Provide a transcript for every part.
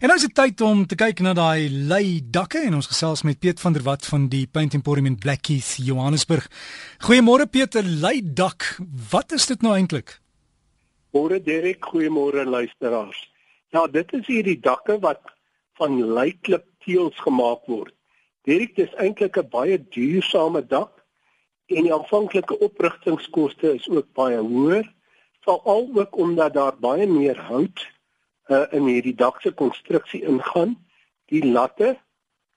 En nou is dit tyd om te kyk na daai lei dakke en ons gesels met Piet van der Walt van die Paint Emporium in Blackheath, Johannesburg. Goeiemôre Piet, lei dak. Wat is dit nou eintlik? Môre Derek, goeiemôre luisteraars. Ja, dit is hierdie dakke wat van leiklip teëls gemaak word. Derek, dit is eintlik 'n baie duursame dak en die aanvanklike oprigtingskoste is ook baie hoër, veral ook omdat daar baie meer hout uh, in hierdie dak se konstruksie ingaan. Die latte,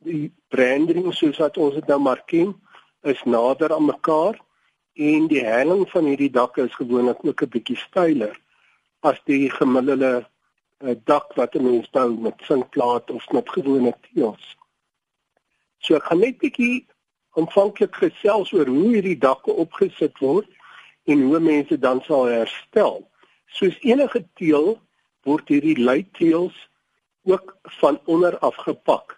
die branding soos wat ons dit nou maar ken, is nader aan mekaar en die helling van hierdie dakke is gewoonlik ook 'n bietjie styler as die gemiddelde uh, dak wat 'n mens bou met sinkplaat of met gewone teëls. So ek gaan net bietjie aanvanklik gesels oor hoe hierdie dakke opgesit word en hoe mense dan sal herstel. Soos enige teël word hierdie leiteels ook van onder af gepak.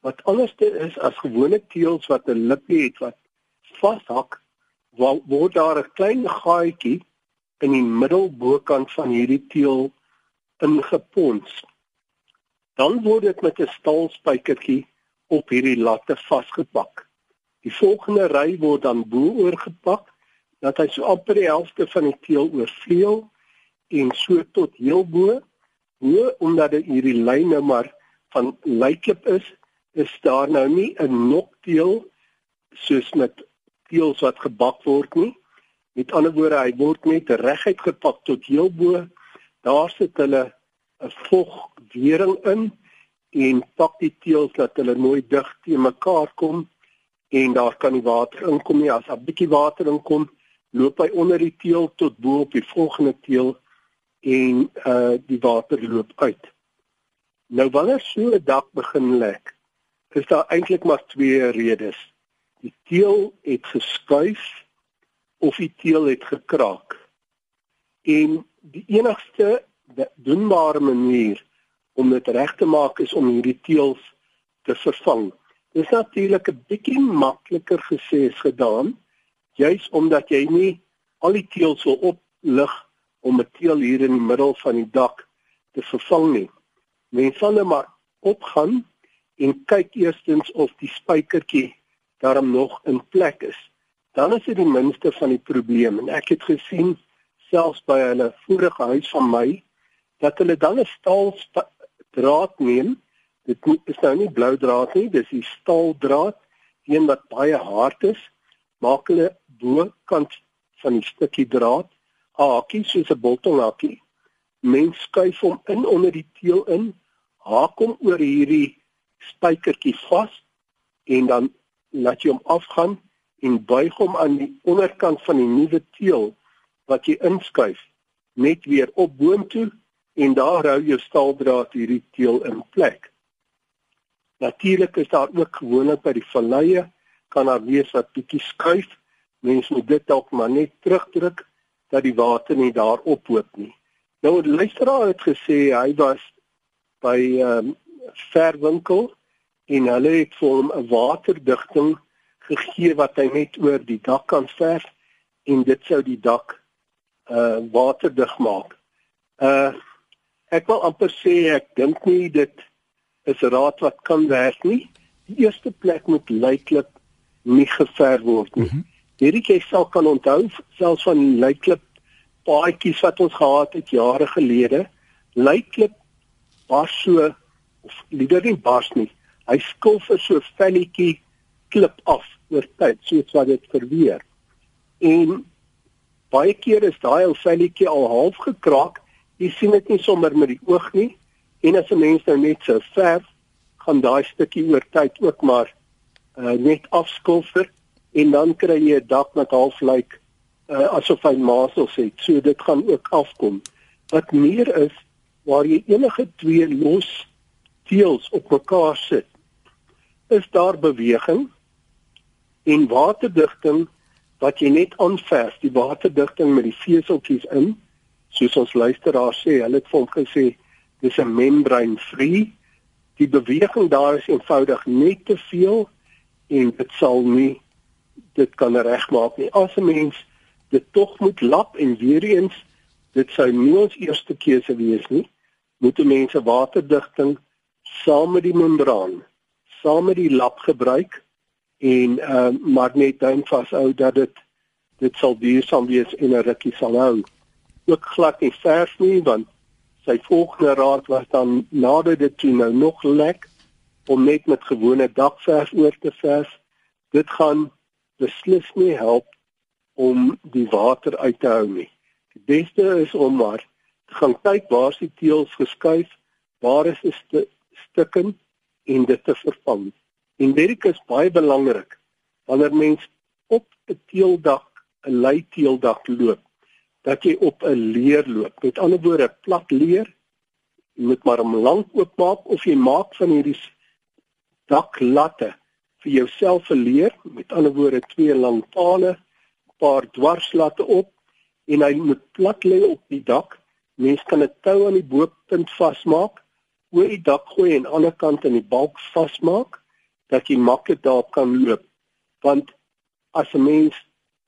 Wat anderste is as gewone teels wat 'n lippie het wat vashak, word daar 'n klein gaatjie in die middelbokant van hierdie teel ingepons. Dan word dit met 'n staalspykertjie op hierdie latte vasgepak. Die volgende ry word dan bo-oor gepak dat hy so amper die helfte van die teel oorvleuel en so tot heel bo. Hoe omdat dit hierdie lyn nou maar van lykep is, is daar nou nie 'n nokteel soos met teels wat gebak word nie. Met ander woorde, hy word net reguit gepak tot heel bo. Daar sit hulle 'n vogwering in en pak die teels dat hulle mooi dig te mekaar kom en daar kan die water inkom nie as 'n bietjie water inkom loop hy onder die teel tot bo op die volgende teel en uh die water loop uit. Nou wanneer so 'n dak begin lek, is daar eintlik maar twee redes. Die teel het geskuif of die teel het gekraak. En die enigste doenbare manier om dit reg te maak is om hierdie teels te vervang. Dit is natuurlik 'n bietjie makliker gesê as gedaan, juis omdat jy nie al die teels wil oplig om 'n teel hier in die middel van die dak te vervang nie. Mens sal net maar opgaan en kyk eerstens of die spykertjie daarom nog in plek is. Dan is dit die minste van die probleem en ek het gesien selfs by hulle vorige huis van my dat hulle dan 'n staal draad neem. Dit is nou nie blou draad nie, dis die staaldraad, een wat baie hard is. Maak hulle bokant van die stukkie draad hakie soos 'n biltonghakkie. Mens skuif hom in onder die teel in, haak hom oor hierdie spykertjie vas en dan laat jy hom afgaan en buig hom aan die onderkant van die nuwe teel wat jy inskuif net weer op boontoe en daar hou jou staaldraad hierdie teel in plek. Natuurlik is daar ook gewoonlik by die valleie kan daar wees wat bietjie skuif. Mense moet dit dalk maar net terugdruk dat die water nie daar ophoop nie. Nou 'n luisteraar het gesê hy was by 'n um, ehm, verwinkel en hulle het vir hom 'n waterdigting gegee wat hy net oor die dak kan verf en dit sou die dak uh waterdig maak. Uh ek wil amper sê ek dink nie dit is 'n raad wat kan werk nie. Die eerste plek moet lyklik nie geverf word nie. Mm -hmm. Hierdie jy sal kan onthou selfs van Lyklip paadjies wat ons gehad het jare gelede. Lyklip was so of liewer nie bars nie. Hy skilf vir so velletjie klip af oor tyd soos wat dit verweer. En baie keer is daai ou velletjie al half gekraak. Jy sien dit nie sommer met die oog nie. En as 'n mens nou net so verf, gaan daai stukkie oor tyd ook maar uh, net afskilfer en dan kry jy 'n dak wat half lyk uh, asof hy masels het. So dit gaan ook afkom. Wat meer is waar jy enige twee los teels op mekaar sit, is daar beweging en waterdigting wat jy net aanverf, die waterdigting met die veseltjies in, soos ons luisteraar sê, hulle het vir hom gesê dis 'n membrane free. Die beweging daar is eenvoudig net te veel en dit sal nie dit kan regmaak nie. As 'n mens dit tog moet lap en weer eens dit sou nie ons eerste keuse wees nie. Moet die mense waterdigting saam met die membraan, saam met die lap gebruik en uh, maar net dan vashou dat dit dit sal duursaam wees en 'n rukkie sal hou. Ook glad nie verf nie want sy volgende raad was dan nadat dit toe nou nog lek om net met gewone dakverf oor te verf. Dit gaan beslis nie help om die water uit te hou nie. Die beste is om maar te gaan kyk waar se teëls geskuif, waar is die st stukken en dit te vervang. En dit is baie belangrik wanneer mens op 'n teeldak, 'n lei teeldak loop, dat jy op 'n leer loop. Met ander woorde, plat leer. Jy moet maar hom lank oopmaak of jy maak van hierdie daklatte vir jouself 'n leer, met ander woorde twee lang pale, paar dwarslatte op en hy moet plat lê op die dak. Mens kan 'n tou aan die bopunt vasmaak, oor die dak gooi en aan die kant in die balk vasmaak dat jy maklik daar kan loop. Want as 'n mens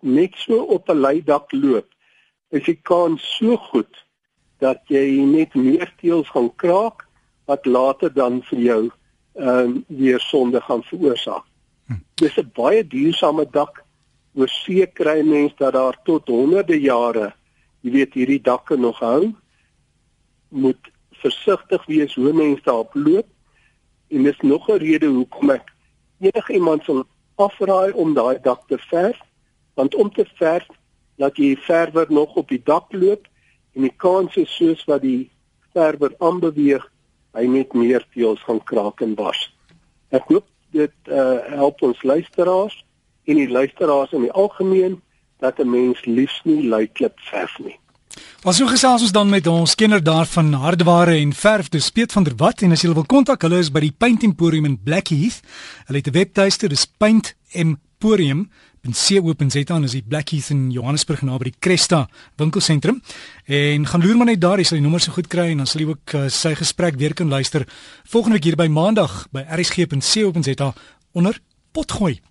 net so op 'n leidak loop, is die kans so goed dat jy net meer teels gaan kraak wat later dan vir jou ehm um, weer sonde gaan veroorsaak. Hm. Dis 'n baie duursame dak. Oor see kry mense dat daar tot honderde jare, jy weet, hierdie dakke nog hou. Moet versigtig wees hoe mense daarop loop. En dis nog 'n rede hoekom ek enige iemand sal afraai om daai dak te verf, want om te verf, laat jy verwer nog op die dak loop en die kans is soos wat die verwer aanbeweeg hy net meer teels gaan kraak en bars. Ek hoop dit uh, help ons luisteraars en die luisteraars in die algemeen dat 'n mens liefs nie luiklip verf nie. Ons so gesels ons dan met ons kenner daarvan hardeware en verf, dis Piet van der Walt en as jy wil kontak, hulle is by die Paint Emporium in Blackheath. Hulle het 'n webtuiste, dis Paint Emporium en co.za en is die Blackheath in Johannesburg naby die Cresta winkelsentrum. En gaan loer maar net daar, jy sal die nommer so goed kry en dan sal jy ook uh, sy gesprek weer kan luister volgende week hier by Maandag by rsg.co.za onder potgooi.